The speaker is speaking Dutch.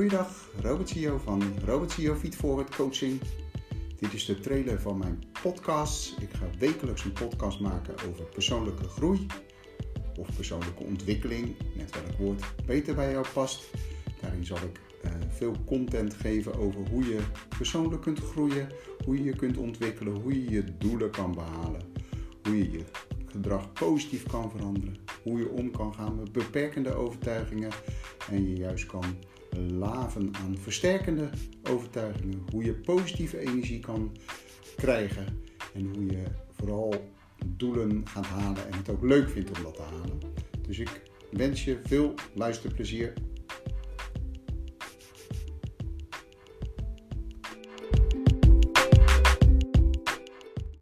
Goeiedag, Robert CEO van Robert CEO Feed Forward Coaching. Dit is de trailer van mijn podcast. Ik ga wekelijks een podcast maken over persoonlijke groei of persoonlijke ontwikkeling, net welk woord beter bij jou past. Daarin zal ik uh, veel content geven over hoe je persoonlijk kunt groeien, hoe je je kunt ontwikkelen, hoe je je doelen kan behalen, hoe je je gedrag positief kan veranderen, hoe je om kan gaan met beperkende overtuigingen en je juist kan laven aan versterkende overtuigingen, hoe je positieve energie kan krijgen en hoe je vooral doelen gaat halen en het ook leuk vindt om dat te halen. Dus ik wens je veel luisterplezier